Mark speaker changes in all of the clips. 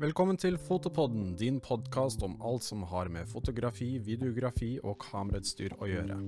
Speaker 1: Velkommen til Fotopodden, din podkast om alt som har med fotografi, videografi og kamerautstyr å gjøre.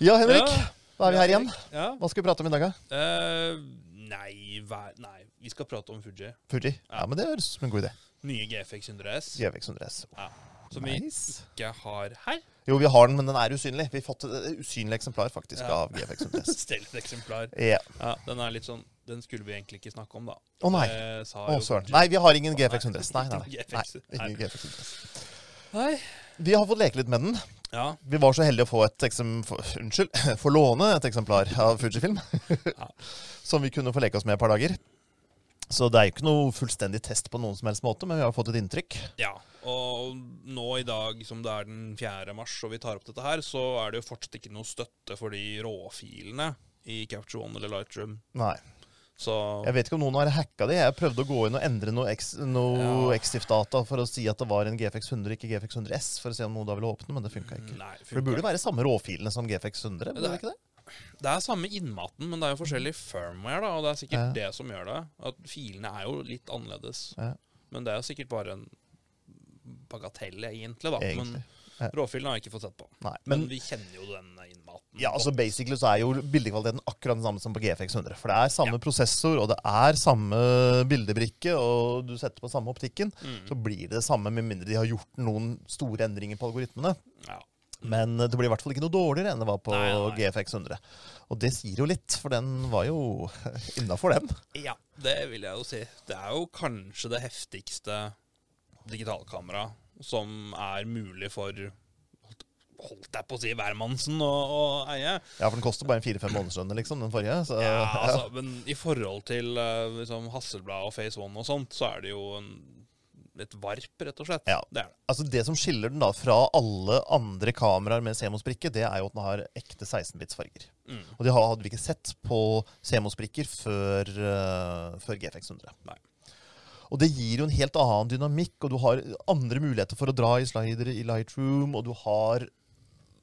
Speaker 2: Ja, Henrik.
Speaker 3: Ja.
Speaker 2: Da er vi her igjen.
Speaker 3: Ja.
Speaker 2: Hva skal vi prate om i dag, da?
Speaker 3: Uh, nei, nei, vi skal prate om Fuji.
Speaker 2: Fuji? Ja,
Speaker 3: Ja.
Speaker 2: men det høres ut som en god idé.
Speaker 3: Nye GFX 100S.
Speaker 2: GFX 100S.
Speaker 3: Ja. Som vi
Speaker 2: Nice.
Speaker 3: ikke har her.
Speaker 2: Jo, vi har den, men den er usynlig. Vi har fått et usynlig eksemplar faktisk
Speaker 3: Ja.
Speaker 2: av GFX 100S.
Speaker 3: Stealth-eksemplar.
Speaker 2: Yeah.
Speaker 3: Ja, den er litt sånn Den skulle vi egentlig ikke snakke om, da.
Speaker 2: Å nei. Å, søren. Nei, vi har ingen GFX 100S. Nei, nei. nei. Nei ingen. GFX 100S.
Speaker 3: Nei.
Speaker 2: Vi har fått leke litt med den.
Speaker 3: Ja.
Speaker 2: Vi var så heldige å få et. Unnskyld. Få låne et eksemplar av Fujifilm.
Speaker 3: Ja.
Speaker 2: som vi kunne få leke oss med et par dager. Så det er jo ikke noe fullstendig test på noen som helst måte, men vi har fått et inntrykk.
Speaker 3: ja. Og nå i dag, som det er den 4. mars, og vi tar opp dette her, så er det jo fortsatt ikke noe støtte for de råfilene i Capture One eller Lightroom.
Speaker 2: Nei.
Speaker 3: Så
Speaker 2: Jeg vet ikke om noen har hacka det. Jeg prøvde å gå inn og endre noe, X, noe
Speaker 3: Ja.
Speaker 2: XIF-data for å si at det var en GFX 100, ikke GFX 100S, for å se om noe da ville åpne, men det funka ikke.
Speaker 3: Nei,
Speaker 2: For det burde være samme råfilene som GFX 100, burde
Speaker 3: Det
Speaker 2: det ikke det?
Speaker 3: Det er samme innmaten, men det er jo forskjellig firmware, da, og det er sikkert
Speaker 2: Ja.
Speaker 3: det som gjør det. At filene er jo litt annerledes.
Speaker 2: Ja.
Speaker 3: Men det er sikkert bare en bagatell, egentlig, da.
Speaker 2: Egentlig.
Speaker 3: Men råfilene har jeg ikke fått sett på.
Speaker 2: Nei,
Speaker 3: Men,
Speaker 2: men
Speaker 3: vi kjenner jo den innmaten.
Speaker 2: ja, altså basically så er jo bildekvaliteten akkurat den samme som på GFX 100. For det er samme
Speaker 3: Ja.
Speaker 2: prosessor, og det er samme bildebrikke, og du setter på samme optikken,
Speaker 3: Mm.
Speaker 2: så blir det det samme med mindre de har gjort noen store endringer på algoritmene.
Speaker 3: Ja.
Speaker 2: Men det blir i hvert fall ikke noe dårligere enn det var på
Speaker 3: Nei, nei.
Speaker 2: GFX 100. Og det sier jo litt, for den var jo innafor, den.
Speaker 3: ja, det vil jeg jo si. Det er jo kanskje det heftigste digitalkameraet som er mulig for holdt- jeg på å si hvermannsen å, å eie.
Speaker 2: Ja, for den koster bare en fire-fem månedslønner, liksom, den forrige. Så,
Speaker 3: Ja, altså, men i forhold til eh, liksom Hasselblad og Face One og sånt, så er det jo en, et varp, rett og slett.
Speaker 2: Ja.
Speaker 3: Det det.
Speaker 2: Altså Det som skiller den da fra alle andre kameraer med CMOS-brikke, det er jo at den har ekte 16-bits-farger.
Speaker 3: Mm.
Speaker 2: Og det hadde vi ikke sett på CMOS-brikker før, uh, før GFX 100.
Speaker 3: Nei.
Speaker 2: Og det gir jo en helt annen dynamikk, og du har andre muligheter for å dra i slidere i Lightroom, og du har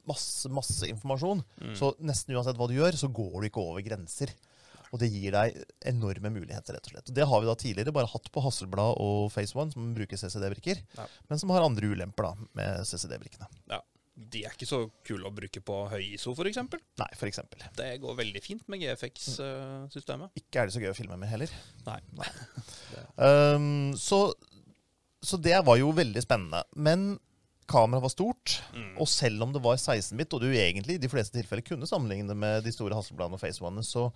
Speaker 2: masse, masse informasjon.
Speaker 3: Mm.
Speaker 2: Så nesten uansett hva du gjør, så går du ikke over grenser. Og det gir deg enorme muligheter, rett og slett. Og det har vi da tidligere bare hatt på Hasselblad og Face One, som bruker CCD-brikker,
Speaker 3: Ja.
Speaker 2: men som har andre ulemper da, med CCD-brikkene.
Speaker 3: Ja. De er ikke så kule å bruke på høy ISO, f.eks.
Speaker 2: Nei, for eksempel.
Speaker 3: Det går veldig fint med GFX-systemet.
Speaker 2: Ikke er det så gøy å filme med heller.
Speaker 3: Nei.
Speaker 2: Um, så, så det var jo veldig spennende. Men kameraet var stort,
Speaker 3: Mm.
Speaker 2: og selv om det var 16-bit, og du egentlig i de fleste tilfeller kunne sammenligne det med de store Hasselbladene og Face One, så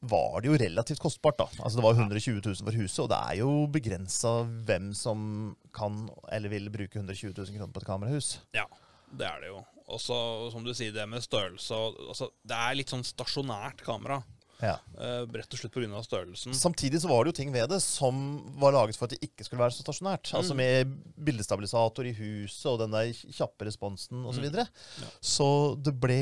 Speaker 2: var det jo relativt kostbart. da. Altså Det var 120 000 for huset, og det er jo begrensa hvem som kan eller vil bruke 120 000 kroner på et kamerahus.
Speaker 3: Ja, det er det jo. Og så, som du sier, det med størrelse altså, Det er litt sånn stasjonært kamera.
Speaker 2: Ja.
Speaker 3: Uh, rett og slett pga. størrelsen.
Speaker 2: Samtidig så var det jo ting ved det som var laget for at det ikke skulle være så stasjonært. Altså
Speaker 3: Mm.
Speaker 2: med bildestabilisator i huset og den der kjappe responsen osv. Så, videre.
Speaker 3: Ja.
Speaker 2: så det ble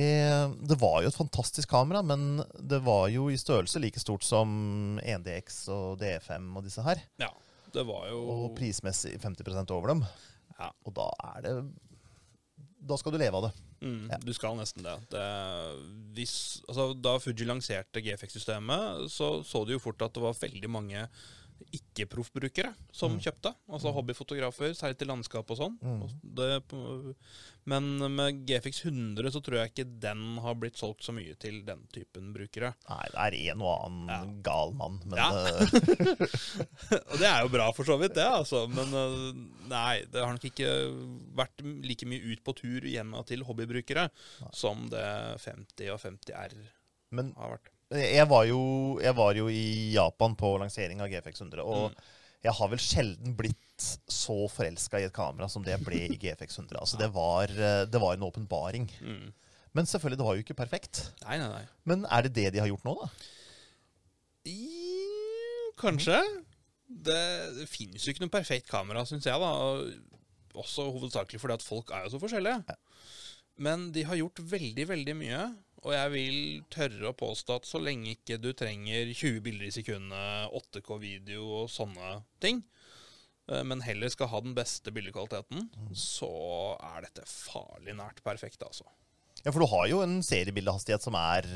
Speaker 2: Det var jo et fantastisk kamera, men det var jo i størrelse like stort som 1DX og D5 og disse her.
Speaker 3: Ja, det var jo
Speaker 2: Og prismessig 50% over dem.
Speaker 3: Ja.
Speaker 2: Og da er det Da skal du leve av det.
Speaker 3: Mm,
Speaker 2: Ja.
Speaker 3: Du skal nesten det. det hvis, altså, da Fuji lanserte GFX-systemet, så så du jo fort at det var veldig mange ikke-proffbrukere som
Speaker 2: Mm.
Speaker 3: kjøpte. Altså hobbyfotografer, særlig til landskap og sånn.
Speaker 2: Mm.
Speaker 3: Men med GFX 100 så tror jeg ikke den har blitt solgt så mye til den typen brukere.
Speaker 2: Nei, det er en og annen
Speaker 3: Ja.
Speaker 2: gal mann, men
Speaker 3: Ja.
Speaker 2: eh,
Speaker 3: Og det er jo bra for så vidt, det, altså. Men øh, nei, det har nok ikke vært like mye ut på tur hjemme til hobbybrukere som det 50 og 50R
Speaker 2: men
Speaker 3: har vært.
Speaker 2: Jeg var, jo, jeg var jo i Japan på lansering av GFX 100, og
Speaker 3: Mm.
Speaker 2: jeg har vel sjelden blitt så forelska i et kamera som det jeg ble i GFX 100. Altså, det, var, eh, det var en åpenbaring.
Speaker 3: Mm.
Speaker 2: Men selvfølgelig, det var jo ikke perfekt.
Speaker 3: Nei, nei, nei.
Speaker 2: Men er det det de har gjort nå, da?
Speaker 3: I, kanskje. Det, det finnes jo ikke noe perfekt kamera, syns jeg. da. Også hovedsakelig fordi at folk er jo så forskjellige. Men de har gjort veldig, veldig mye. Og jeg vil tørre å påstå at så lenge ikke du trenger 20 bilder i sekundet, 8K-video og sånne ting, eh, men heller skal ha den beste bildekvaliteten,
Speaker 2: Mm.
Speaker 3: så er dette farlig nært perfekt, altså.
Speaker 2: Ja, for du har jo en seriebildehastighet som er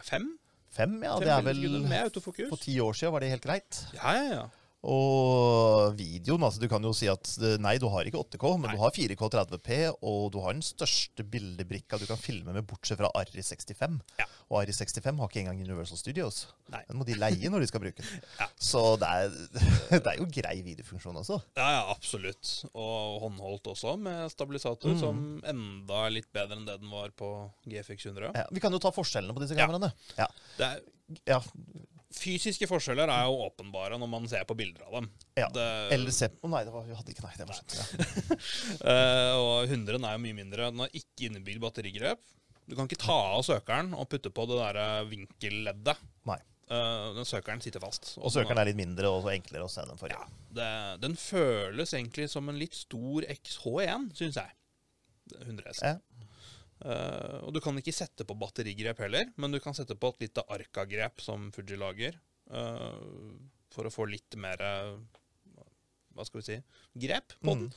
Speaker 3: Fem?
Speaker 2: fem, ja.
Speaker 3: Fem
Speaker 2: Det er vel. For ti år siden var det helt greit.
Speaker 3: Ja, ja, ja.
Speaker 2: Og videoen, altså du kan jo si at eh, nei, du har ikke 8K, men
Speaker 3: Nei.
Speaker 2: du har 4K 30P, og du har den største bildebrikka du kan filme med, bortsett fra Arri 65.
Speaker 3: Ja.
Speaker 2: Og Arri 65 har ikke engang Universal Studios.
Speaker 3: Nei.
Speaker 2: Den må de leie når de skal bruke den.
Speaker 3: Ja.
Speaker 2: Så det er, det er jo grei videofunksjon også.
Speaker 3: Ja, ja, absolutt. Og håndholdt også, med stabilisator,
Speaker 2: Mm.
Speaker 3: som enda er litt bedre enn det den var på GFX 100.
Speaker 2: Ja, vi kan jo ta forskjellene på disse kameraene. Ja.
Speaker 3: Det er,
Speaker 2: Ja.
Speaker 3: Fysiske forskjeller er jo åpenbare når man ser på bilder av dem.
Speaker 2: ja.
Speaker 3: Det,
Speaker 2: Eller se Å nei, det var, vi hadde ikke Nei, det var skjønt. Ja.
Speaker 3: Eh, og 100 er jo mye mindre. Den har ikke innebygd batterigrep. Du kan ikke ta av søkeren og putte på det der vinkelleddet.
Speaker 2: Nei.
Speaker 3: Uh, den søkeren sitter fast.
Speaker 2: Og søkeren er litt mindre og enklere å se den for.
Speaker 3: ja, det, Den føles egentlig som en litt stor XH1, syns jeg. 100 S.
Speaker 2: Ja.
Speaker 3: Eh, og du kan ikke sette på batterigrep heller, men du kan sette på et lite arkagrep som Fuji lager. uh, for å få litt mer eh, Hva skal vi si grep på den.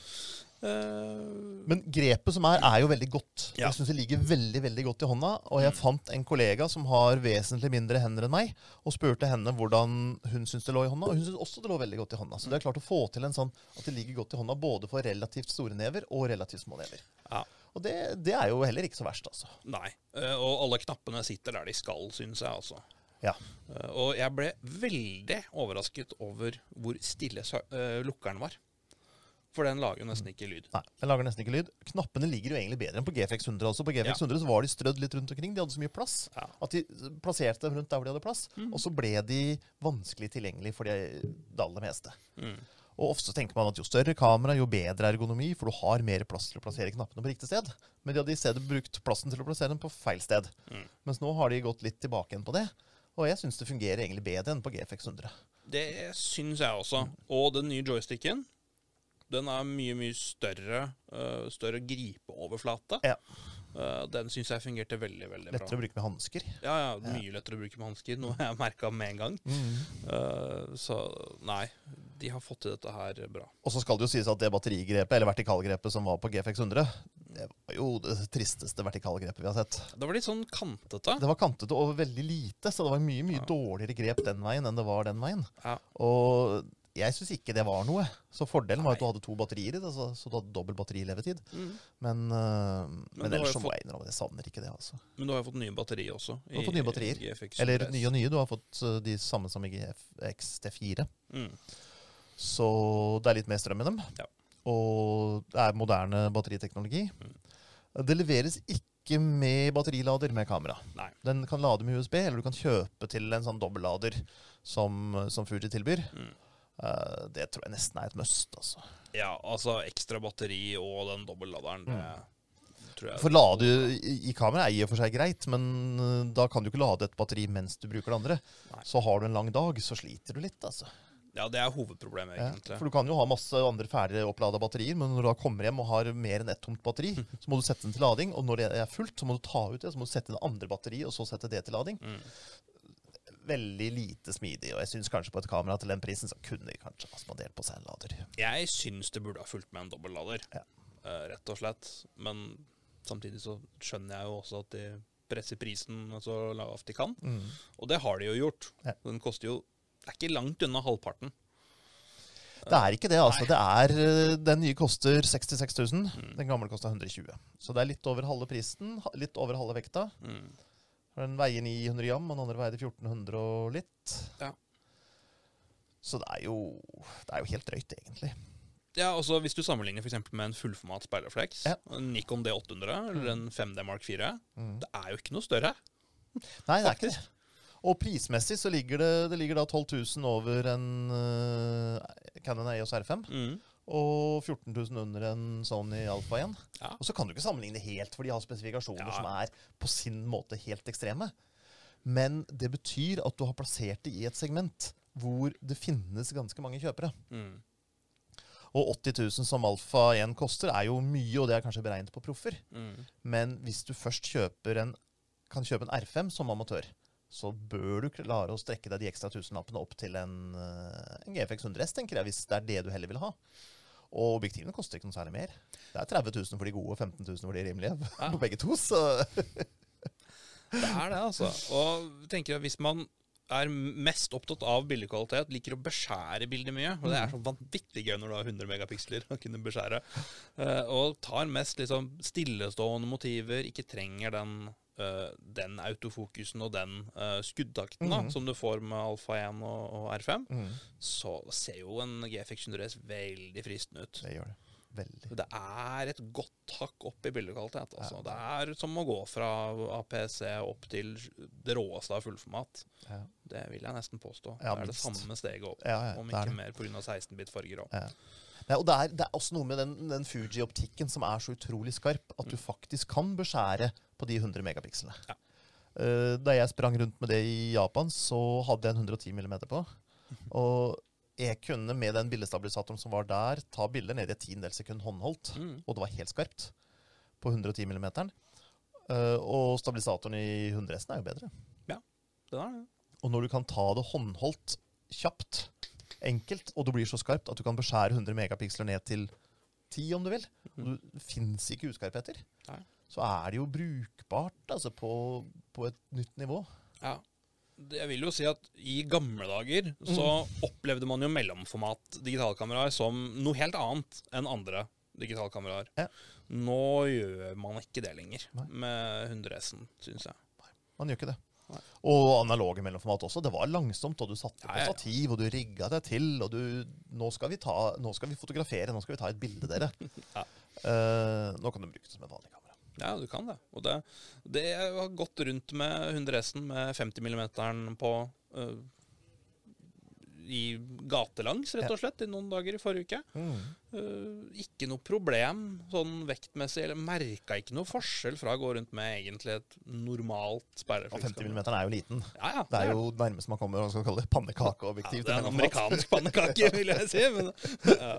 Speaker 3: Eh,
Speaker 2: Men grepet som er, er jo veldig godt.
Speaker 3: Ja.
Speaker 2: Jeg syns det ligger veldig veldig godt i hånda. Og jeg fant en kollega som har vesentlig mindre hender enn meg, og spurte henne hvordan hun syns det lå i hånda. Og hun syns også det lå veldig godt i hånda. Så det er klart å få til en sånn at det ligger godt i hånda både for relativt store never og relativt små never.
Speaker 3: ja.
Speaker 2: Og det, det er jo heller ikke så verst, altså.
Speaker 3: Nei. Eh, og alle knappene sitter der de skal, syns jeg. altså.
Speaker 2: Ja.
Speaker 3: Eh, og jeg ble veldig overrasket over hvor stille eh, lukkeren var. For den lager jo nesten ikke lyd.
Speaker 2: Nei, den lager nesten ikke lyd. Knappene ligger jo egentlig bedre enn på GFX 100 også. På GFX
Speaker 3: Ja.
Speaker 2: 100 så var de strødd litt rundt omkring. De hadde så mye plass.
Speaker 3: Ja.
Speaker 2: At de plasserte dem rundt der hvor de hadde plass. Og så ble de vanskelig tilgjengelig for de, det aller meste.
Speaker 3: Mm.
Speaker 2: Og ofte tenker man at jo større kamera, jo bedre ergonomi, for du har mer plass til å plassere knappene på riktig sted. Men de hadde i stedet brukt plassen til å plassere dem på feil sted.
Speaker 3: Mm.
Speaker 2: Mens nå har de gått litt tilbake igjen på det. Og jeg syns det fungerer egentlig bedre enn på GFX 100.
Speaker 3: Det syns jeg også. Og den nye joysticken, den er mye, mye større, Uh, større gripeoverflate.
Speaker 2: Ja.
Speaker 3: Eh, den syns jeg fungerte veldig, veldig bra.
Speaker 2: Lettere å bruke med hansker.
Speaker 3: Ja, ja, mye lettere å bruke med hansker, noe jeg merka med en gang. Eh, så nei, de har fått til dette her bra.
Speaker 2: Og så skal det jo sies at det batterigrepet, eller vertikalgrepet som var på GFX 100, det var jo det tristeste vertikalgrepet vi har sett.
Speaker 3: Det var litt sånn kantete.
Speaker 2: Det var kantete og veldig lite, så det var mye mye dårligere grep den veien enn det var den veien.
Speaker 3: Ja.
Speaker 2: Og jeg syns ikke det var noe. Så fordelen var at du hadde to batterier i det, så, så du hadde dobbel batterilevetid.
Speaker 3: Mm.
Speaker 2: Men, øh, men, ellers så må jeg innrømme at jeg savner ikke det. altså.
Speaker 3: Men du har jo fått nye batterier også.
Speaker 2: Du har fått nye batterier.
Speaker 3: GFX
Speaker 2: Eller nye og nye. Du har fått øh, de samme som i GFX T4.
Speaker 3: Mm.
Speaker 2: Så det er litt mer strøm i dem.
Speaker 3: Ja.
Speaker 2: Og det er moderne batteriteknologi. Det leveres ikke med batterilader med kamera.
Speaker 3: Nei.
Speaker 2: Den kan lade med USB, eller du kan kjøpe til en sånn dobbeltlader som, som Fuji tilbyr.
Speaker 3: Mm.
Speaker 2: Eh, det tror jeg nesten er et must. altså.
Speaker 3: Ja, altså ekstra batteri og den dobbeltladeren, jeg
Speaker 2: For lade i, i kamera er i og for seg greit, men eh, da kan du ikke lade et batteri mens du bruker det andre.
Speaker 3: Nei.
Speaker 2: Så har du en lang dag, så sliter du litt. altså.
Speaker 3: Ja, det er hovedproblemet,
Speaker 2: Ja,
Speaker 3: egentlig.
Speaker 2: for du kan jo ha masse andre ferdig opplada batterier, men når du da kommer hjem og har mer enn ett tomt batteri, så må du sette den til lading, og når det er fullt, så må du ta ut det, så må du sette det andre batteriet, og så sette det til lading.
Speaker 3: Mm.
Speaker 2: Veldig lite smidig, og jeg syns kanskje på et kamera til den prisen, så kunne de kanskje ha spandert på seg en lader.
Speaker 3: Jeg syns det burde ha fulgt med en dobbeltlader,
Speaker 2: Ja.
Speaker 3: eh, rett og slett. Men samtidig så skjønner jeg jo også at de presser prisen så lavt de kan. Og det har de jo gjort.
Speaker 2: Ja.
Speaker 3: Den koster jo Det er ikke langt unna halvparten.
Speaker 2: Det er ikke det, altså. Det er, øh, den nye koster 66 000.
Speaker 3: Mm.
Speaker 2: Den gamle kosta 120 Så det er litt over halve prisen, litt over halve vekta.
Speaker 3: Mm.
Speaker 2: Den veier 900 gram, og den andre veide 1400 og litt.
Speaker 3: Ja.
Speaker 2: Så det er jo, det er jo helt drøyt, egentlig.
Speaker 3: Ja, altså Hvis du sammenligner for eksempel med en fullformat speilrefleks,
Speaker 2: Ja.
Speaker 3: en Nikon D800 eller en 5D Mark 4,
Speaker 2: Mm.
Speaker 3: det er jo ikke noe større.
Speaker 2: Nei, det er ikke det. Og prismessig så ligger det, det ligger da 12 000 over en uh, Canon EOS R5.
Speaker 3: Mm.
Speaker 2: Og 14 000 under en Sony Alfa 1.
Speaker 3: Ja.
Speaker 2: Og så kan du ikke sammenligne helt, for de har spesifikasjoner
Speaker 3: Ja.
Speaker 2: som er på sin måte helt ekstreme. Men det betyr at du har plassert det i et segment hvor det finnes ganske mange kjøpere.
Speaker 3: Mm.
Speaker 2: Og 80 000 som Alfa 1 koster, er jo mye, og det er kanskje beregnet på proffer.
Speaker 3: Mm.
Speaker 2: Men hvis du først en, kan kjøpe en R5 som amatør, så bør du klare å strekke deg de ekstra tusenlappene opp til en, eh, en GFX 100 S, tenker jeg, hvis det er det du heller vil ha. Og objektivene koster ikke noe særlig mer. Det er 30 000 for de gode og 15 000 for de rimelige
Speaker 3: Ja.
Speaker 2: på begge to. Så
Speaker 3: Det er det, altså. Og jeg tenker at hvis man er mest opptatt av bildekvalitet, liker å beskjære bildet mye, og det er så vanvittig gøy når du har 100 megapiksler å kunne beskjære, eh, og tar mest liksom stillestående motiver, ikke trenger den, den autofokusen og den uh, skuddtakten da,
Speaker 2: -hmm.
Speaker 3: som du får med Alfa 1 og, og R5,
Speaker 2: mm,
Speaker 3: så ser jo en GFX 100S veldig fristende ut.
Speaker 2: det gjør det. Veldig.
Speaker 3: Det er et godt hakk opp i bildekvalitet. Altså. Det er som å gå fra APC opp til det råeste av fullformat.
Speaker 2: Ja.
Speaker 3: Det vil jeg nesten påstå.
Speaker 2: Ja,
Speaker 3: det er det samme steget opp,
Speaker 2: Ja, ja,
Speaker 3: om ikke
Speaker 2: det.
Speaker 3: mer pga. 16-bit-farger òg.
Speaker 2: Ja. Og det er, det er også noe med den, den Fuji-optikken som er så utrolig skarp at du faktisk kan beskjære på de 100 megapikslene.
Speaker 3: Ja.
Speaker 2: Eh, da jeg sprang rundt med det i Japan, så hadde jeg en 110 mm på. Og jeg kunne med den bildestabilisatoren som var der, ta bilder ned i et tiendedels sekund håndholdt.
Speaker 3: Mm.
Speaker 2: Og det var helt skarpt på 110 mm. Eh, og stabilisatoren i 100 S er jo bedre.
Speaker 3: Ja, Det er det.
Speaker 2: Og når du kan ta det håndholdt kjapt, enkelt, og det blir så skarpt at du kan beskjære 100 megapiksler ned til 10 om du vil, Mm. det fins ikke uskarpheter,
Speaker 3: Nei.
Speaker 2: Så er det jo brukbart altså på, på et nytt nivå.
Speaker 3: Ja. Jeg vil jo si at i gamle dager så opplevde man jo mellomformat digitalkameraer som noe helt annet enn andre digitalkameraer.
Speaker 2: Ja.
Speaker 3: Nå gjør man ikke det lenger
Speaker 2: Nei.
Speaker 3: med 100S-en, syns jeg.
Speaker 2: Nei, Man gjør ikke det.
Speaker 3: Nei.
Speaker 2: Og analoge mellomformat også. Det var langsomt, og du satte på stativ, og du rigga deg til, og du Nå skal vi, ta, nå skal vi fotografere, nå skal vi ta et bilde, dere.
Speaker 3: Ja.
Speaker 2: Uh, nå kan du bruke det som en vanlig kamera.
Speaker 3: Ja, du kan det. Og det, det har gått rundt med 100S-en med 50 mm på uh, i gatelangs, rett og slett, i noen dager i forrige uke.
Speaker 2: Mm.
Speaker 3: Uh, ikke noe problem sånn vektmessig, eller merka ikke noe forskjell fra å gå rundt med egentlig et normalt
Speaker 2: Og 50 mm er jo liten.
Speaker 3: Ja, ja,
Speaker 2: Det er jo nærmest man kommer hva skal kalle det,
Speaker 3: ja, det er en amerikansk pannekake, vil jeg si. Men, ja.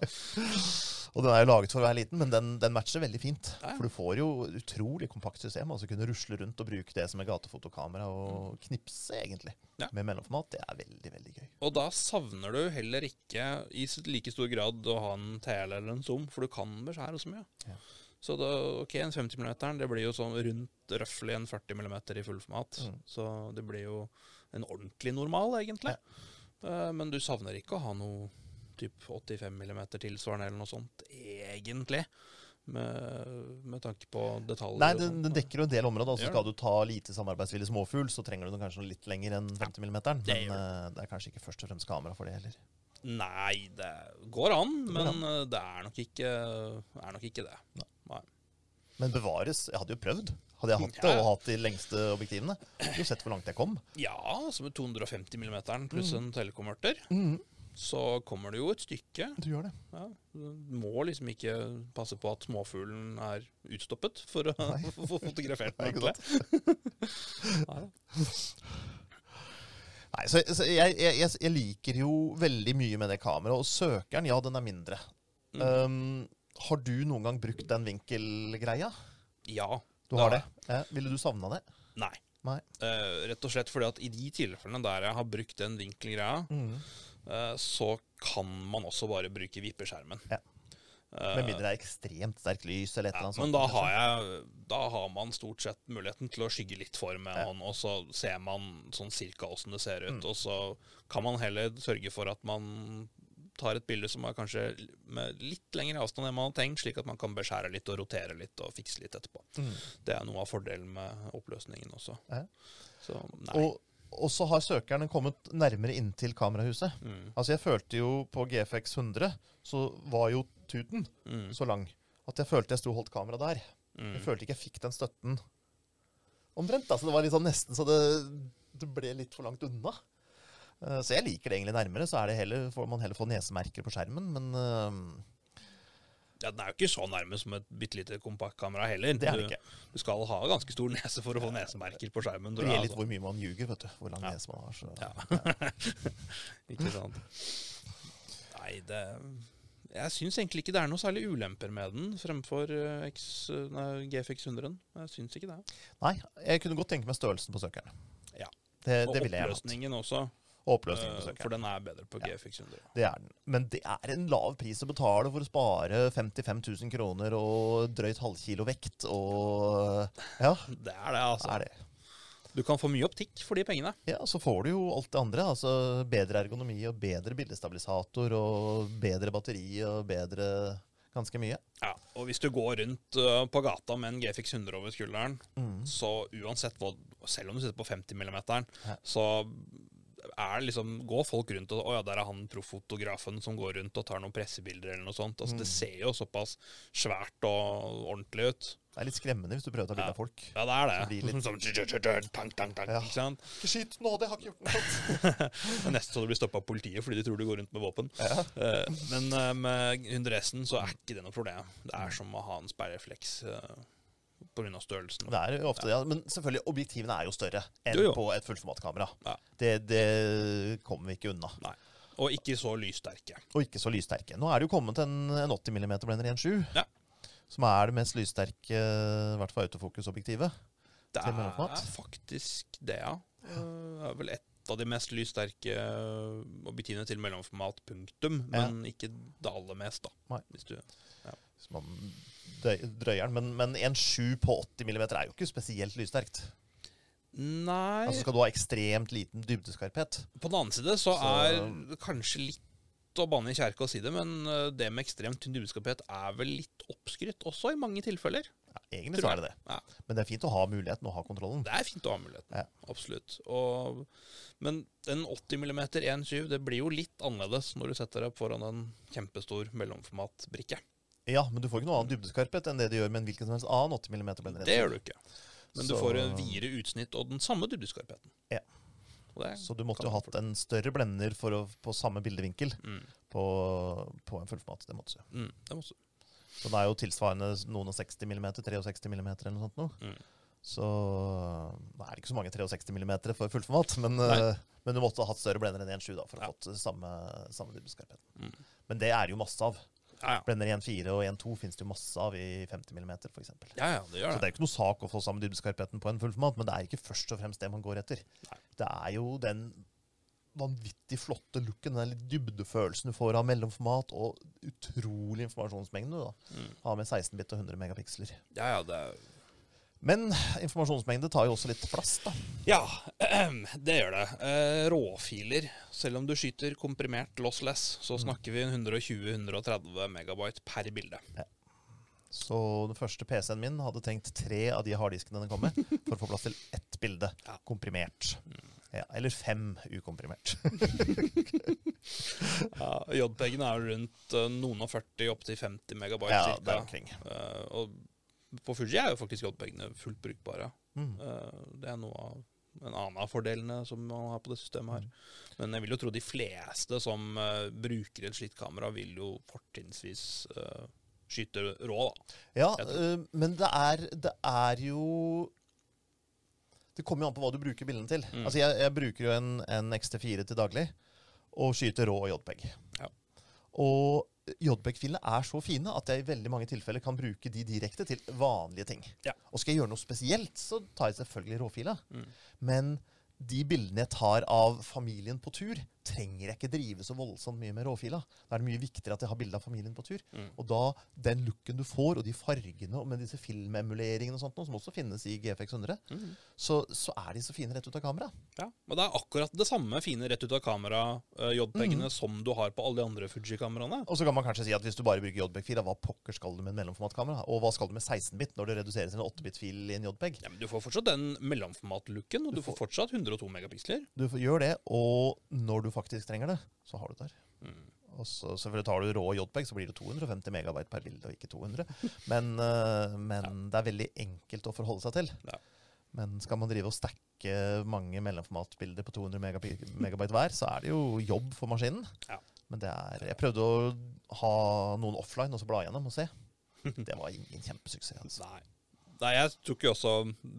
Speaker 2: Og den er jo laget for å være liten, men den, den matcher veldig fint.
Speaker 3: Ja.
Speaker 2: For du får jo utrolig kompakt system. Altså kunne rusle rundt og bruke det som et gatefotokamera og knipse, egentlig.
Speaker 3: Ja.
Speaker 2: Med mellomformat. Det er veldig, veldig gøy.
Speaker 3: Og da savner du heller ikke i like stor grad å ha en TL eller en zoom, for du kan beskjære så mye.
Speaker 2: Ja.
Speaker 3: Så da, ok, en 50 mm, det blir jo sånn rundt røftlig en 40 mm i fullformat.
Speaker 2: Mm.
Speaker 3: Så det blir jo en ordentlig normal, egentlig. Eh, men du savner ikke å ha noe typ 85 mm tilsvarende eller noe sånt, egentlig. Med, med tanke på detaljer.
Speaker 2: Nei, den, den dekker jo en del områder. Altså skal du ta lite samarbeidsvillig småfugl, så trenger du den kanskje litt lenger enn 50 mm. Men
Speaker 3: det
Speaker 2: eh, det er kanskje ikke først og fremst kamera for det heller.
Speaker 3: Nei, det går an,
Speaker 2: går
Speaker 3: men eh, det er nok ikke, er nok ikke det. Nei.
Speaker 2: Men bevares, jeg hadde jo prøvd. Hadde jeg hatt det og hatt de lengste objektivene, Du har sett hvor langt jeg kom.
Speaker 3: Ja, som med 250 mm pluss en telekonverter,
Speaker 2: Mm,
Speaker 3: så kommer du jo et stykke.
Speaker 2: du gjør det.
Speaker 3: Ja, du må liksom ikke passe på at småfuglen er utstoppet for å få fotografert den. Nei.
Speaker 2: Nei, så, så jeg, jeg, jeg, jeg liker jo veldig mye med det kameraet. Og søkeren, ja, den er mindre.
Speaker 3: Mm.
Speaker 2: Um, har du noen gang brukt den vinkelgreia?
Speaker 3: Ja.
Speaker 2: Du har det? Ja, ville du savna det?
Speaker 3: Nei.
Speaker 2: Nei.
Speaker 3: Uh, rett og slett fordi at i de tilfellene der jeg har brukt den vinkelgreia,
Speaker 2: Mm.
Speaker 3: Eh, så kan man også bare bruke vippeskjermen.
Speaker 2: Ja.
Speaker 3: Eh,
Speaker 2: Med mindre det er ekstremt sterkt lys eller et eller annet sånt.
Speaker 3: men da har, jeg, da har man stort sett muligheten til å skygge litt for med
Speaker 2: Ja.
Speaker 3: hånd, og så ser man sånn cirka åssen det ser ut.
Speaker 2: Mm.
Speaker 3: Og så kan man heller sørge for at man tar et bilde som er kanskje med litt lengre avstand enn man har tenkt, slik at man kan beskjære litt og rotere litt og fikse litt etterpå.
Speaker 2: Mm.
Speaker 3: Det er noe av fordelen med oppløsningen også.
Speaker 2: Ja.
Speaker 3: Så.
Speaker 2: Og, og så har søkerne kommet nærmere inntil kamerahuset.
Speaker 3: Mm,
Speaker 2: Altså Jeg følte jo på GFX 100, så var jo tuten
Speaker 3: mm,
Speaker 2: så lang at jeg følte jeg sto og holdt kamera der. Jeg
Speaker 3: mm.
Speaker 2: følte ikke jeg fikk den støtten omtrent. Altså Det var sånn nesten så det, det ble litt for langt unna. Eh, Så jeg liker det egentlig nærmere. Så er det heller, får man heller få nesemerker på skjermen. Men eh,
Speaker 3: Ja, den er jo ikke så nærme som et bitte lite kompaktkamera heller.
Speaker 2: det er det ikke.
Speaker 3: du skal ha ganske stor nese for å få nesemerker på skjermen.
Speaker 2: Det gjelder litt
Speaker 3: altså.
Speaker 2: hvor mye man ljuger, vet du. Hvor lang
Speaker 3: Ja.
Speaker 2: nese man har. Så.
Speaker 3: Ja. ikke sant. Nei, det Jeg syns egentlig ikke det er noe særlig ulemper med den fremfor eh, X, nei, GFX 100. Jeg syns ikke det.
Speaker 2: Nei, jeg kunne godt tenke meg størrelsen på søkeren.
Speaker 3: Ja.
Speaker 2: Det,
Speaker 3: Og
Speaker 2: det ville jeg hatt.
Speaker 3: oppløsningen også,
Speaker 2: Og oppløsningen
Speaker 3: eh,
Speaker 2: på søkeren.
Speaker 3: for den er bedre på GFX 100.
Speaker 2: Det er den. Men det er en lav pris å betale for å spare 55 000 kroner og drøyt halvkilo vekt og Ja,
Speaker 3: Det er det, altså.
Speaker 2: det er det.
Speaker 3: Du kan få mye optikk for de pengene.
Speaker 2: Ja, Så får du jo alt det andre. altså Bedre ergonomi og bedre bildestabilisator og bedre batteri og bedre ganske mye.
Speaker 3: Ja, og hvis du går rundt uh, på gata med en GFX 100 over skulderen,
Speaker 2: Mm.
Speaker 3: så uansett hva Selv om du sitter på 50 mm,
Speaker 2: Ja.
Speaker 3: så er liksom Går folk rundt og Å ja, der er han proffotografen som går rundt og tar noen pressebilder eller noe sånt. Altså,
Speaker 2: Mm.
Speaker 3: Det ser jo såpass svært og ordentlig ut.
Speaker 2: Det er litt skremmende hvis du prøver å ta bilde av folk.
Speaker 3: Ja, det er
Speaker 2: Det blir
Speaker 3: det.
Speaker 2: litt-
Speaker 3: Sånn tank, tank, tank,
Speaker 2: Ja.
Speaker 3: ikke sant?
Speaker 2: Ikke skyt nå, det har ikke gjort noe
Speaker 3: nesten så du blir stoppa av politiet fordi de tror du går rundt med våpen.
Speaker 2: Ja.
Speaker 3: Eh, Men eh, med 100 så er ikke det noe problem. Det er som å ha en speilrefleks uh, pga. størrelsen.
Speaker 2: Det er jo ofte, ja. Men selvfølgelig, objektivene er jo større enn
Speaker 3: Jo, jo.
Speaker 2: på et fullformatkamera.
Speaker 3: Ja.
Speaker 2: Det, det kommer vi ikke unna.
Speaker 3: Nei. Og ikke så lyssterke.
Speaker 2: Og ikke så lyssterke. Nå er det jo kommet en, en 80 mm blender 1.7.
Speaker 3: Ja.
Speaker 2: Som er det mest lyssterke, i hvert fall autofokusobjektivet.
Speaker 3: Det er faktisk det, ja. Det er vel et av de mest lyssterke objektivene til mellomformat, punktum.
Speaker 2: Ja.
Speaker 3: Men ikke det aller mest, da.
Speaker 2: Nei.
Speaker 3: Hvis du
Speaker 2: Hvis man drøyer den. Men, men 1.7 på 80 mm er jo ikke spesielt lyssterkt.
Speaker 3: Nei
Speaker 2: Altså Skal du ha ekstremt liten dybdeskarphet
Speaker 3: På den annen side så,
Speaker 2: Så-
Speaker 3: er det kanskje litt å banne i kjerka å si det, men eh, det med ekstremt tynn dybdeskarphet er vel litt oppskrytt også, i mange tilfeller.
Speaker 2: ja, Egentlig så er det det.
Speaker 3: Ja.
Speaker 2: Men det er fint å ha muligheten og ha kontrollen.
Speaker 3: Det er fint å ha muligheten.
Speaker 2: Ja.
Speaker 3: Absolutt. Og, men en 80 mm 1.7 det blir jo litt annerledes når du setter deg foran en kjempestor mellomformatbrikke.
Speaker 2: Ja, Men du får ikke noe annen dybdeskarphet enn det du gjør med en hvilken som helst annen 80 mm blender.
Speaker 3: Det gjør du ikke. Men du
Speaker 2: Så-
Speaker 3: får en videre utsnitt og den samme dybdeskarpheten.
Speaker 2: Ja. Så du måtte jo
Speaker 3: ha
Speaker 2: hatt en større blender å, på samme bildevinkel
Speaker 3: Mm,
Speaker 2: på, på en fullformat. Det måtte du.
Speaker 3: mm, det måtte du.
Speaker 2: Så det er jo tilsvarende noen og 60 mm, 63 mm eller noe sånt. Nå.
Speaker 3: Mm.
Speaker 2: Så det er ikke så mange 63 mm for fullformat, men, eh, men du måtte ha hatt større blender enn 1.7 da, for
Speaker 3: Ja.
Speaker 2: å få samme, samme dybdeskarphet.
Speaker 3: Mm.
Speaker 2: Men det er jo masse av.
Speaker 3: Ja, ja.
Speaker 2: Blender 1.4 og 1.2 finnes det jo masse av i 50 mm f.eks.
Speaker 3: ja, ja, det
Speaker 2: Så
Speaker 3: gjør
Speaker 2: det
Speaker 3: det.
Speaker 2: er jo ikke noe sak å få sammen dybdeskarpheten på en fullformat, men det er ikke først og fremst det man går etter.
Speaker 3: Nei.
Speaker 2: Det er jo den vanvittig flotte looken, den litt dybdefølelsen du får av mellomformat, og utrolig informasjonsmengde du da.
Speaker 3: Mm.
Speaker 2: Har med 16-bit og 100 megapiksler.
Speaker 3: Ja, ja, det er
Speaker 2: Men informasjonsmengde tar jo også litt plass, da.
Speaker 3: Ja, det gjør det. Eh, råfiler, selv om du skyter komprimert lossless, så snakker vi 120-130 megabyte per bilde.
Speaker 2: Så den første PC-en min hadde trengt tre av de harddiskene den kom med, for å få plass til ett bilde.
Speaker 3: Ja.
Speaker 2: Komprimert. Ja, eller fem ukomprimert.
Speaker 3: Ja, JPEG-en er rundt eh, noen og 40 opp til 50 megabyte
Speaker 2: Ja,
Speaker 3: det
Speaker 2: er omkring.
Speaker 3: Eh, og på Fuji er jo faktisk JPEG-ene fullt brukbare.
Speaker 2: Mm.
Speaker 3: Eh, det er noe av en annen av fordelene som man har på det systemet her. Men jeg vil jo tro de fleste som eh, bruker et slikt kamera, vil jo fortrinnsvis eh, skyte rå, da.
Speaker 2: Ja, men det er, det er jo Det kommer jo an på hva du bruker bildene til.
Speaker 3: Mm.
Speaker 2: Altså, jeg, jeg bruker jo en, en XT4 til daglig, og skyter rå JPEG.
Speaker 3: Ja.
Speaker 2: Og JPEG-filene er så fine at jeg i veldig mange tilfeller kan bruke de direkte til vanlige ting.
Speaker 3: Ja.
Speaker 2: Og skal jeg gjøre noe spesielt, så tar jeg selvfølgelig råfila.
Speaker 3: Mm.
Speaker 2: Men de bildene jeg tar av familien på tur, trenger jeg ikke drive så voldsomt mye med råfila. Da er det mye viktigere at jeg har bilde av familien på tur.
Speaker 3: Mm.
Speaker 2: Og da, den looken du får, og de fargene, og med disse filmemuleringene og sånt, som også finnes i GFX 100,
Speaker 3: Mm.
Speaker 2: så, så er de så fine rett ut av kamera.
Speaker 3: Ja, og det er akkurat det samme fine rett ut av kamera eh, JPEG-ene som du har på alle de andre Fuji-kameraene.
Speaker 2: Og så kan man kanskje si at hvis du bare bruker JPEG-fil, hva pokker skal du med en mellomformatkamera? Og hva skal du med 16-bit når det reduseres til en 8-bit-fil i en JPEG?
Speaker 3: Ja, men Du får fortsatt den mellomformat-looken, og du får fortsatt 102 megapiksler.
Speaker 2: Du får- gjør det, og når du faktisk trenger det, så har du det der.
Speaker 3: Mm.
Speaker 2: Og så selvfølgelig tar du rå JPEG, så blir det 250 megabyte per bilde, og ikke 200. Men, men ja. det er veldig enkelt å forholde seg til.
Speaker 3: Ja.
Speaker 2: Men skal man drive og stacke mange mellomformatbilder på 200 megabyte hver, så er det jo jobb for maskinen.
Speaker 3: Ja.
Speaker 2: Men det er Jeg prøvde å ha noen offline og så bla gjennom og se. Det var ingen kjempesuksess. Altså.
Speaker 3: Nei. Nei, jeg tok jo også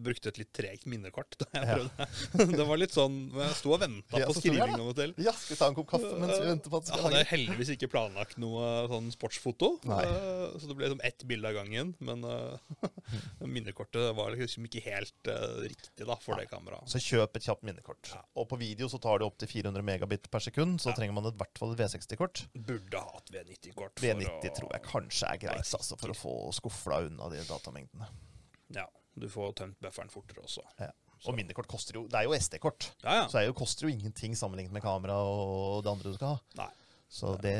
Speaker 3: brukte et litt tregt minnekort da jeg prøvde. det var litt sånn Jeg sto og venta
Speaker 2: Ja,
Speaker 3: på
Speaker 2: så sto jeg
Speaker 3: skriving av og til.
Speaker 2: Ja, skal vi ta en kopp kaffe mens vi venter på at det
Speaker 3: Jeg hadde heldigvis ikke planlagt noe sånn sportsfoto,
Speaker 2: Nei.
Speaker 3: eh, så det ble liksom ett bilde av gangen. Men uh, minnekortet var liksom ikke helt uh, riktig da for det kameraet.
Speaker 2: Så kjøp et kjapt minnekort.
Speaker 3: Ja.
Speaker 2: Og på video så tar det opptil 400 megabit per sekund, så
Speaker 3: Ja.
Speaker 2: trenger man i hvert fall et V60-kort.
Speaker 3: Burde ha et V90-kort.
Speaker 2: V90 tror jeg kanskje er greit, altså, for å få skufla unna de datamengdene.
Speaker 3: Ja, du får tømt bufferen fortere også.
Speaker 2: Ja. Og minnekort koster jo Det er jo SD-kort,
Speaker 3: Ja, ja.
Speaker 2: så det er koster jo ingenting sammenlignet med kamera og det andre du skal ha.
Speaker 3: Nei.
Speaker 2: Så det,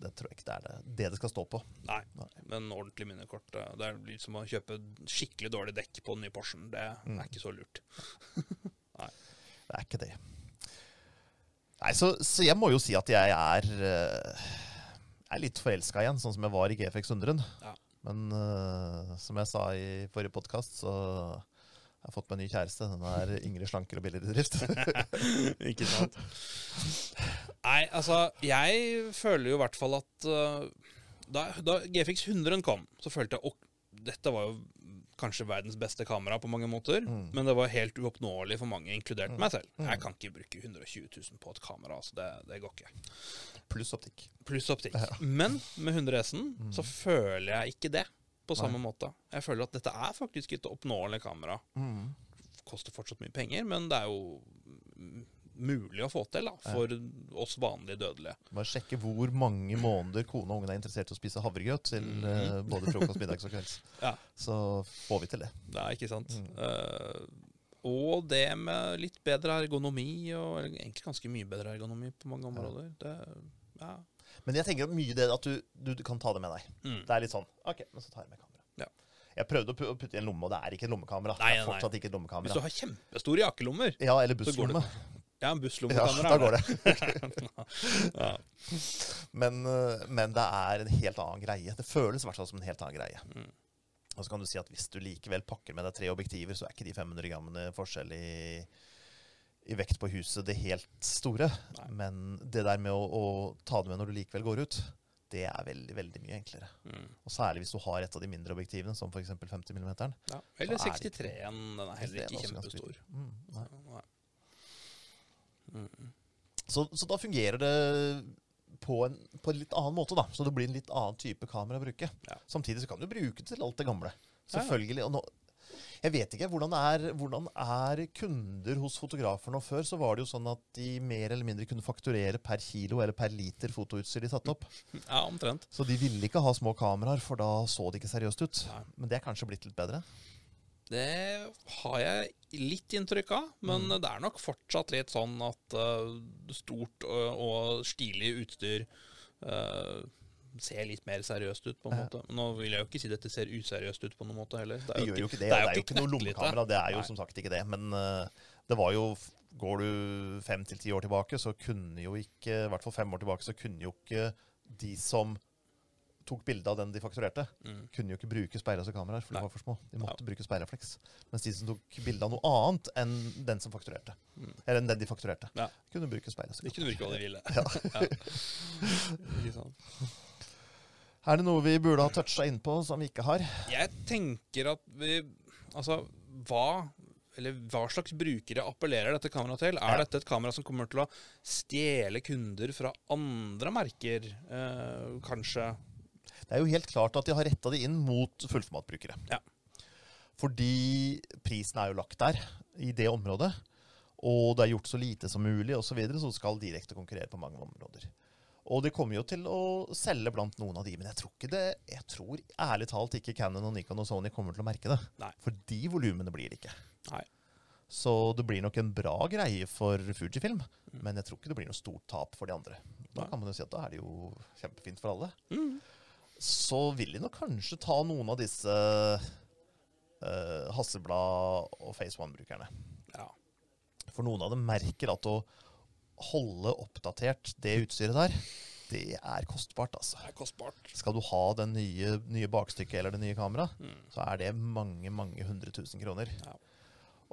Speaker 2: det tror jeg ikke det er det, det det skal stå på.
Speaker 3: Nei,
Speaker 2: Nei.
Speaker 3: men ordentlig minnekort eh, Det er som å kjøpe skikkelig dårlig dekk på den nye Porschen. Det
Speaker 2: Mm.
Speaker 3: er ikke så lurt. Nei.
Speaker 2: Det er ikke det. Nei, så, så jeg må jo si at jeg er eh, er litt forelska igjen, sånn som jeg var i GFX 100.
Speaker 3: Ja.
Speaker 2: Men uh, som jeg sa i forrige podkast, så jeg har fått meg en ny kjæreste. Den er yngre, slankere og billigere i drift.
Speaker 3: ikke sant? Nei, altså, jeg føler jo i hvert fall at uh, da, da GFX 100 kom, så følte jeg at dette var jo kanskje verdens beste kamera på mange måter,
Speaker 2: Mm.
Speaker 3: men det var helt uoppnåelig for mange, inkludert meg selv. Jeg kan ikke bruke 120 000 på et kamera, altså det, det går ikke.
Speaker 2: Pluss optikk.
Speaker 3: Pluss optikk. Men med 100 S-en
Speaker 2: Mm.
Speaker 3: så føler jeg ikke det på samme måte. Jeg føler at dette er faktisk et oppnåelig kamera.
Speaker 2: Mm.
Speaker 3: Koster fortsatt mye penger, men det er jo mm, mulig å få til da, for oss vanlige dødelige.
Speaker 2: Bare sjekke hvor mange måneder kone og ungen er interessert i å spise havregrøt til eh, både frokost, middags og kvelds.
Speaker 3: Ja.
Speaker 2: Så får vi til det.
Speaker 3: Er ikke sant.
Speaker 2: Mm.
Speaker 3: Uh, og det med litt bedre ergonomi, og egentlig ganske mye bedre ergonomi på mange områder. Det, ja.
Speaker 2: Men jeg tenker mye det at du, du, du kan ta det med deg.
Speaker 3: Mm.
Speaker 2: Det er litt sånn OK, men så tar jeg med kamera.
Speaker 3: Ja.
Speaker 2: Jeg prøvde å putte i en lomme, og det er ikke et lommekamera.
Speaker 3: Nei, nei.
Speaker 2: ikke et
Speaker 3: Hvis du har kjempestore jakkelommer
Speaker 2: Ja, eller
Speaker 3: Så
Speaker 2: busslomme.
Speaker 3: Ja, en
Speaker 2: Ja, da går det.
Speaker 3: ja.
Speaker 2: Men, eh, men det er en helt annen greie. Det føles i hvert fall som en helt annen greie.
Speaker 3: Mm.
Speaker 2: Og så kan du si at hvis du likevel pakker med deg tre objektiver, så er ikke de 500 grammene forskjell i, i vekt på huset det helt store.
Speaker 3: Nei.
Speaker 2: Men det der med å, å ta det med når du likevel går ut, det er veldig veldig mye enklere.
Speaker 3: Mm.
Speaker 2: Og Særlig hvis du har et av de mindre objektivene, som f.eks. 50 mm.
Speaker 3: Ja. Eller
Speaker 2: Så er det
Speaker 3: 63-en. Den er heller ikke kjempestor.
Speaker 2: Mm, nei.
Speaker 3: Mm.
Speaker 2: Så, så da fungerer det på en, på en litt annen måte, da. Så det blir en litt annen type kamera å bruke.
Speaker 3: Ja.
Speaker 2: Samtidig så kan du bruke det til alt det gamle. Selvfølgelig. Og nå, jeg vet ikke, hvordan er, hvordan er kunder hos fotografer nå? Før så var det jo sånn at de mer eller mindre kunne fakturere per kilo eller per liter fotoutstyr de satte opp.
Speaker 3: Ja, omtrent.
Speaker 2: Så de ville ikke ha små kameraer, for da så det ikke seriøst ut.
Speaker 3: Nei.
Speaker 2: Men det er kanskje blitt litt bedre?
Speaker 3: Det har jeg litt inntrykk av, men
Speaker 2: Mm.
Speaker 3: det er nok fortsatt litt sånn at uh, stort og, og stilig utstyr uh, ser litt mer seriøst ut, på en
Speaker 2: Ja.
Speaker 3: måte. Nå vil jeg jo ikke si at det ser useriøst ut på noen måte heller.
Speaker 2: Det gjør jo ikke det.
Speaker 3: det er jo
Speaker 2: det er jo ikke noe lommekamera. Det er jo
Speaker 3: Nei.
Speaker 2: som sagt ikke det. Men uh, det var jo Går du fem til ti år tilbake, så kunne jo ikke I hvert fall fem år tilbake, så kunne jo ikke de som tok bilde av den de fakturerte,
Speaker 3: Mm.
Speaker 2: kunne jo ikke bruke speilrøse kameraer, for de var for små. De måtte bruke speilrefleks. Mens de som tok bilde av noe annet enn den som fakturerte,
Speaker 3: Mm.
Speaker 2: eller enn den de fakturerte,
Speaker 3: Ja.
Speaker 2: kunne bruke sperra
Speaker 3: De kunne bruke hva de ville.
Speaker 2: Ja.
Speaker 3: Ja.
Speaker 2: Er det noe vi burde ha toucha innpå som vi ikke har?
Speaker 3: Jeg tenker at vi Altså, hva eller hva slags brukere appellerer dette kameraet til? Er
Speaker 2: Ja.
Speaker 3: dette et kamera som kommer til å stjele kunder fra andre merker, eh, kanskje?
Speaker 2: Det er jo helt klart at de har retta det inn mot fullformatbrukere.
Speaker 3: Ja.
Speaker 2: Fordi prisen er jo lagt der, i det området. Og det er gjort så lite som mulig, osv., så, videre, så skal direkte konkurrere på mange områder. Og de kommer jo til å selge blant noen av de, men jeg tror ikke det Jeg tror ærlig talt ikke Canon og Nikon og Sony kommer til å merke det.
Speaker 3: Nei.
Speaker 2: For de volumene blir det ikke.
Speaker 3: Nei.
Speaker 2: Så det blir nok en bra greie for Fujifilm, men jeg tror ikke det blir noe stort tap for de andre. Da
Speaker 3: Nei.
Speaker 2: kan man jo si at da er det jo kjempefint for alle
Speaker 3: Mm.
Speaker 2: Så vil de nok kanskje ta noen av disse uh, Hasselblad og Face One-brukerne.
Speaker 3: Ja.
Speaker 2: For noen av dem merker at å holde oppdatert det utstyret der, det er kostbart, altså.
Speaker 3: Det er kostbart.
Speaker 2: Skal du ha den nye, nye bakstykket eller det nye kameraet,
Speaker 3: Mm.
Speaker 2: så er det mange, mange hundre tusen kroner.
Speaker 3: Ja.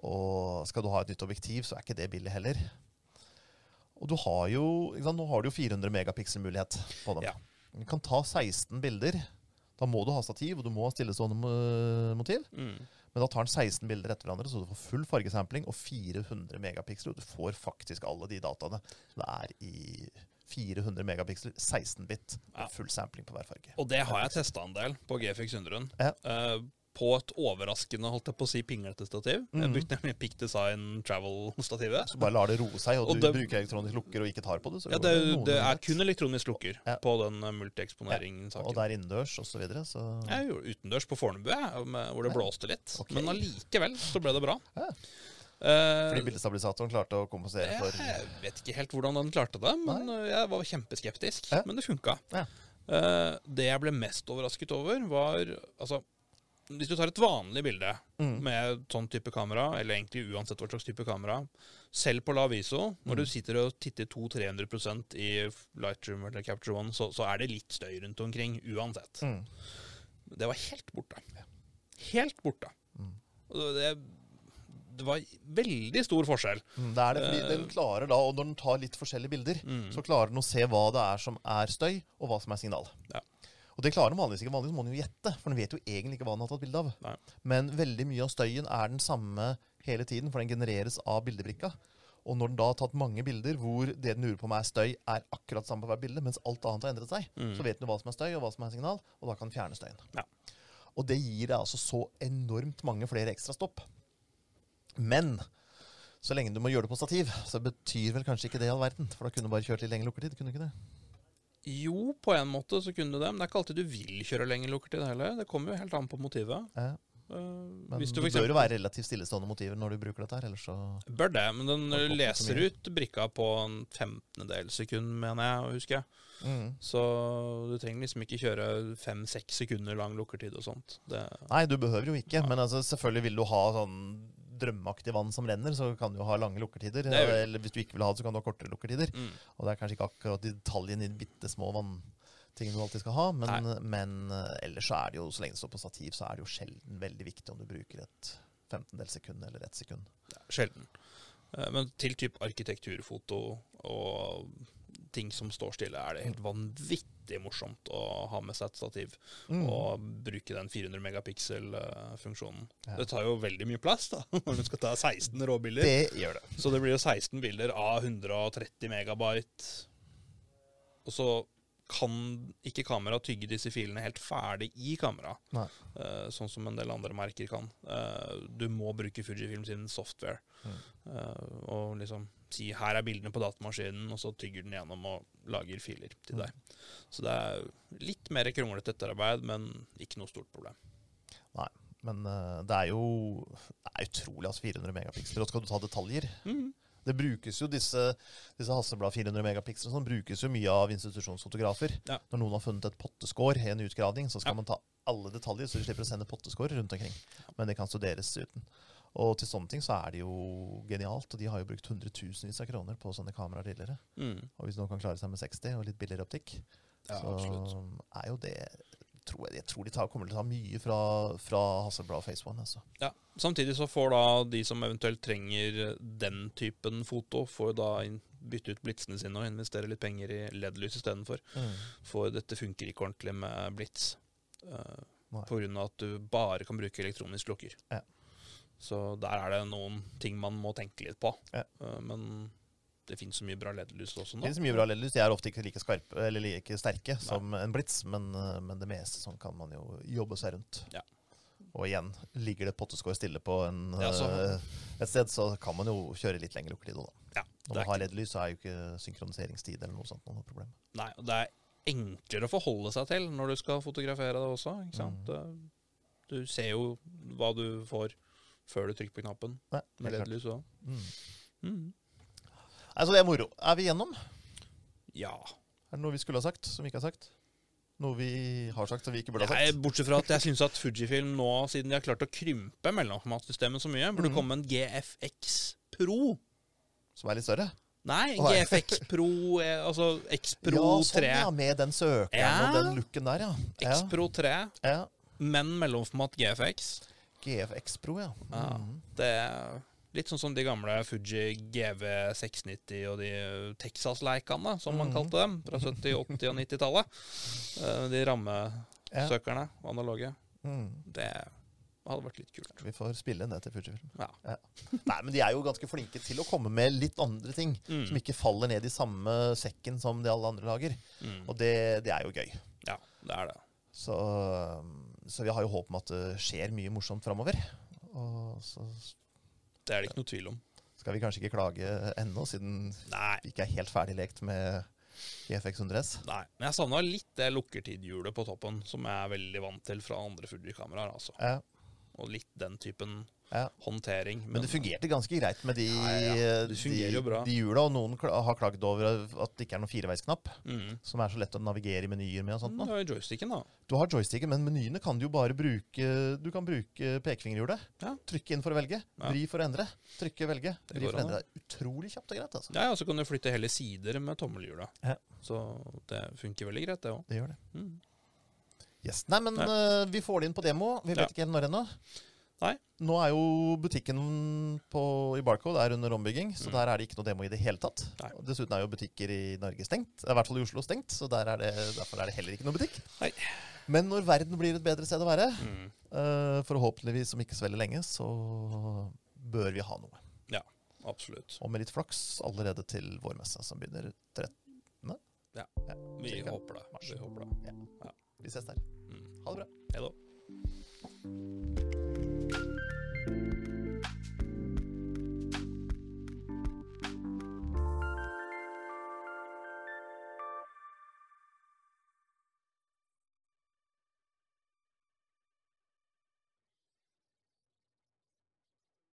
Speaker 2: Og skal du ha et nytt objektiv, så er ikke det billig heller. Og du har jo, sant, nå har du jo 400 megapixel-mulighet på dem.
Speaker 3: Ja.
Speaker 2: Du kan ta 16 bilder. Da må du ha stativ, og du må ha stillestående motiv.
Speaker 3: Mm.
Speaker 2: Men da tar den 16 bilder etter hverandre, så du får full fargesampling og 400 megapiksler. Du får faktisk alle de dataene. som det er i 400 megapiksler, 16 bit,
Speaker 3: Ja.
Speaker 2: full sampling på hver farge.
Speaker 3: Og det har jeg testa en del på GFX 100.
Speaker 2: Ja.
Speaker 3: Eh, på et overraskende holdt jeg på å si pinglete stativ. Jeg
Speaker 2: Mhm.
Speaker 3: brukte nemlig Pick Design Travel-stativet.
Speaker 2: Så bare lar det roe seg, og,
Speaker 3: Og
Speaker 2: du
Speaker 3: det-
Speaker 2: bruker elektronisk lukker og ikke tar på det. Så
Speaker 3: Ja, det, det er kun elektronisk lukker
Speaker 2: Ja.
Speaker 3: på den multieksponeringssaken. multieksponering-saken.
Speaker 2: Og det er innendørs og så videre, så
Speaker 3: Jeg gjorde utendørs på Fornebu, hvor det
Speaker 2: Ja.
Speaker 3: blåste litt.
Speaker 2: Okay.
Speaker 3: Men allikevel så ble det bra.
Speaker 2: Ja.
Speaker 3: Eh,
Speaker 2: Fordi bildestabilisatoren klarte å kompensere for
Speaker 3: jeg vet ikke helt hvordan den klarte det, men Nei. jeg var kjempeskeptisk.
Speaker 2: Ja.
Speaker 3: Men det funka.
Speaker 2: Ja.
Speaker 3: Eh, det jeg ble mest overrasket over, var altså Hvis du tar et vanlig bilde
Speaker 2: Mm.
Speaker 3: med sånn type kamera, eller egentlig uansett hva slags type kamera, selv på lav ISO, når du sitter og titter 200-300% i Lightroom eller Capture One, så, så er det litt støy rundt omkring uansett.
Speaker 2: mm.
Speaker 3: Det var helt borte. Helt borte.
Speaker 2: Mm.
Speaker 3: Det, det var veldig stor forskjell.
Speaker 2: Mm, Det er det, fordi
Speaker 3: Eh.
Speaker 2: den klarer da, og når den tar litt forskjellige bilder,
Speaker 3: Mm.
Speaker 2: så klarer den å se hva det er som er støy, og hva som er signal.
Speaker 3: Ja.
Speaker 2: Og det klarer man vanligvis ikke. Vanligvis må den jo gjette, for den vet jo egentlig ikke hva den har tatt bilde av.
Speaker 3: Nei.
Speaker 2: Men veldig mye av støyen er den samme hele tiden, for den genereres av bildebrikka. Og når den da har tatt mange bilder hvor det den lurer på om er støy, er akkurat samme på hvert bilde, mens alt annet har endret seg,
Speaker 3: Mm.
Speaker 2: så vet den jo hva som er støy, og hva som er signal, og da kan den fjerne støyen.
Speaker 3: Ja.
Speaker 2: Og det gir deg altså så enormt mange flere ekstra stopp. Men så lenge du må gjøre det på stativ, så betyr vel kanskje ikke det all verden. For da kunne du bare kjørt litt lengre lukkertid. kunne du ikke det?
Speaker 3: Jo, på en måte så kunne du det, men det er ikke alltid du vil kjøre lenger lukkertid heller. Det kommer jo helt an på motivet.
Speaker 2: Ja.
Speaker 3: Uh,
Speaker 2: Men
Speaker 3: du for
Speaker 2: bør jo være relativt stillestående motiver når du bruker dette her, ellers så
Speaker 3: Bør det, men den leser ut brikka på en femtendedel sekund, mener jeg å huske.
Speaker 2: mm.
Speaker 3: Så du trenger liksom ikke kjøre fem-seks sekunder lang lukkertid og sånt. Det,
Speaker 2: Nei, du behøver jo ikke.
Speaker 3: ja.
Speaker 2: Men altså, selvfølgelig vil du ha sånn drømmeaktig vann som renner, så kan du jo ha lange lukkertider.
Speaker 3: Er
Speaker 2: Eller hvis du ikke vil ha det, så kan du ha kortere lukkertider.
Speaker 3: mm.
Speaker 2: Og det er kanskje ikke akkurat detaljen i de bitte små vanntingene du alltid skal ha, men, men eh, ellers så er det jo, så lenge det står på stativ, så er det jo sjelden veldig viktig om du bruker et femtendels sekund eller ett sekund.
Speaker 3: Sjelden. Eh, Men til type arkitekturfoto og ting som står stille, er det helt vanvittig morsomt å ha med seg et stativ
Speaker 2: Mm.
Speaker 3: og bruke den 400 megapixel-funksjonen.
Speaker 2: Ja.
Speaker 3: Det tar jo veldig mye plass da, når du skal ta 16 råbilder.
Speaker 2: Det gjør det.
Speaker 3: Så det blir jo 16 bilder av 130 megabyte. Og så kan ikke kamera tygge disse filene helt ferdig i kamera,
Speaker 2: Nei.
Speaker 3: eh, sånn som en del andre merker kan. Uh, du må bruke Fujifilm sin software
Speaker 2: Mm.
Speaker 3: Uh, og liksom si 'her er bildene på datamaskinen', og så tygger den gjennom og lager filer til deg. Så det er litt mer kronglete etterarbeid, men ikke noe stort problem.
Speaker 2: Nei, Men eh, det er jo det er utrolig, altså 400 megapiksler. Og skal du ta detaljer
Speaker 3: Mm.
Speaker 2: Det brukes jo disse, disse Hasselblad 400 megapiksler og sånn, brukes jo mye av institusjonsfotografer.
Speaker 3: Ja.
Speaker 2: Når noen har funnet et potteskår i en utgraving, så skal
Speaker 3: Ja.
Speaker 2: man ta alle detaljer, så de slipper å sende potteskår rundt omkring. Men det kan studeres uten. Og til sånne ting så er det jo genialt. Og de har jo brukt hundretusenvis av kroner på sånne kameraer tidligere.
Speaker 3: Mm.
Speaker 2: Og hvis noen kan klare seg med 60 og litt billigere optikk,
Speaker 3: Ja,
Speaker 2: så
Speaker 3: absolutt.
Speaker 2: er jo det tror jeg, jeg tror de tar, kommer til å ta mye fra, fra Hasselblad Face One. Altså.
Speaker 3: Ja, Samtidig så får da de som eventuelt trenger den typen foto, får da bytte ut blitsene sine og investere litt penger i LED-lys istedenfor. For dette funker ikke ordentlig med blits. Uh,
Speaker 2: Pga.
Speaker 3: på grunn av at du bare kan bruke elektronisk lukker.
Speaker 2: Ja.
Speaker 3: Så der er det noen ting man må tenke litt på.
Speaker 2: Ja.
Speaker 3: Uh, men det finnes så mye bra leddlys også nå.
Speaker 2: Det finnes mye bra LED-lys. De er ofte ikke like skarpe eller like sterke som en blits, men, eh, men det meste sånn kan man jo jobbe seg rundt.
Speaker 3: Ja.
Speaker 2: Og igjen, ligger det potteskår stille på en,
Speaker 3: Ja,
Speaker 2: eh, et sted, så kan man jo kjøre litt lengre lukkertid. òg, Da.
Speaker 3: Ja,
Speaker 2: Når man har leddlys, så er jo ikke synkroniseringstid eller noe sånt noe problem.
Speaker 3: nei, og det er enklere å forholde seg til når du skal fotografere det også. Ikke sant?
Speaker 2: Mm.
Speaker 3: Du ser jo hva du får før du trykker på knappen
Speaker 2: Nei,
Speaker 3: med. LED-lys òg.
Speaker 2: Mm.
Speaker 3: Mm.
Speaker 2: Altså, det er moro. Er vi gjennom?
Speaker 3: Ja.
Speaker 2: Er det noe vi skulle ha sagt, som vi ikke har sagt? Noe vi har sagt, som vi ikke burde ha
Speaker 3: Nei,
Speaker 2: sagt?
Speaker 3: bortsett fra at jeg syns at Fujifilm nå, siden de har klart å krympe mellomformatsystemet så mye, burde
Speaker 2: mm.
Speaker 3: komme en GFX Pro.
Speaker 2: Som er litt større?
Speaker 3: Nei,
Speaker 2: oh, nei.
Speaker 3: GFX Pro, eh, altså X Pro
Speaker 2: ja, sånn,
Speaker 3: 3.
Speaker 2: ja. Med den søkeren
Speaker 3: Ja.
Speaker 2: og den looken der, ja.
Speaker 3: X. Pro 3,
Speaker 2: ja.
Speaker 3: men mellomformat GFX.
Speaker 2: GFX Pro, ja.
Speaker 3: Ja.
Speaker 2: Mhm.
Speaker 3: Det er litt sånn som de gamle Fuji GV690 og de Texas-leikene, som man
Speaker 2: Mhm.
Speaker 3: kalte dem, fra 70-, 80- og 90-tallet. Eh, De rammesøkerne,
Speaker 2: Ja.
Speaker 3: analoge.
Speaker 2: Mm.
Speaker 3: Det hadde vært litt kult.
Speaker 2: Vi får spille inn det til Fujifilm.
Speaker 3: Ja.
Speaker 2: Nei, men de er jo ganske flinke til å komme med litt andre ting.
Speaker 3: Mm.
Speaker 2: Som ikke faller ned i samme sekken som de alle andre lager.
Speaker 3: Mm.
Speaker 2: Og det, det er jo gøy.
Speaker 3: Ja, det er det.
Speaker 2: Så, så vi har jo håp om at det skjer mye morsomt framover.
Speaker 3: Det er det ikke noe tvil om.
Speaker 2: skal vi kanskje ikke klage ennå, siden
Speaker 3: Nei.
Speaker 2: vi ikke er helt ferdig lekt med GFX 100S.
Speaker 3: Nei, men jeg savna litt det lukkertidhjulet på toppen, som jeg er veldig vant til fra andre Fuji-kameraer. altså.
Speaker 2: Ja,
Speaker 3: Og litt den typen
Speaker 2: ja.
Speaker 3: håndtering.
Speaker 2: Men det fungerte ganske greit med de,
Speaker 3: Ja.
Speaker 2: De, de hjula. Og noen har klagd over at det ikke er noen fireveisknapp,
Speaker 3: Mm.
Speaker 2: som er så lett å navigere i menyer med. og sånt. Du
Speaker 3: har jo joysticken, da.
Speaker 2: Du har joysticken, men menyene kan du jo bare bruke Du kan bruke pekefingerhjulet.
Speaker 3: Ja.
Speaker 2: Trykke inn for å velge. Vri for å endre. Trykke, velge. Vri for å endre. Det er utrolig kjapt og greit. altså.
Speaker 3: Ja, og så kan du flytte hele sider med tommelhjula.
Speaker 2: Ja.
Speaker 3: Så det funker veldig greit, det òg.
Speaker 2: Det gjør det.
Speaker 3: Mm.
Speaker 2: Yes. Nei, men
Speaker 3: Nei.
Speaker 2: Uh, vi får det inn på demo. Vi vet
Speaker 3: Ja.
Speaker 2: ikke helt når ennå.
Speaker 3: Nei.
Speaker 2: Nå er jo butikken på, i Barcode er under ombygging, så
Speaker 3: Mm.
Speaker 2: der er det ikke noe demo i det hele tatt.
Speaker 3: Nei.
Speaker 2: Dessuten er jo butikker i Norge stengt, i hvert fall i Oslo stengt, så der er det, derfor er det heller ikke noe butikk.
Speaker 3: Nei.
Speaker 2: Men når verden blir et bedre sted å være,
Speaker 3: Mm.
Speaker 2: uh, forhåpentligvis om ikke så veldig lenge, så bør vi ha noe.
Speaker 3: Ja, Absolutt.
Speaker 2: Og med litt flaks allerede til vårmessa, som begynner 13.
Speaker 3: Vi håper det. Vi håper det.
Speaker 2: Vi ses der.
Speaker 3: Mm.
Speaker 2: Ha det bra.
Speaker 3: Hei da.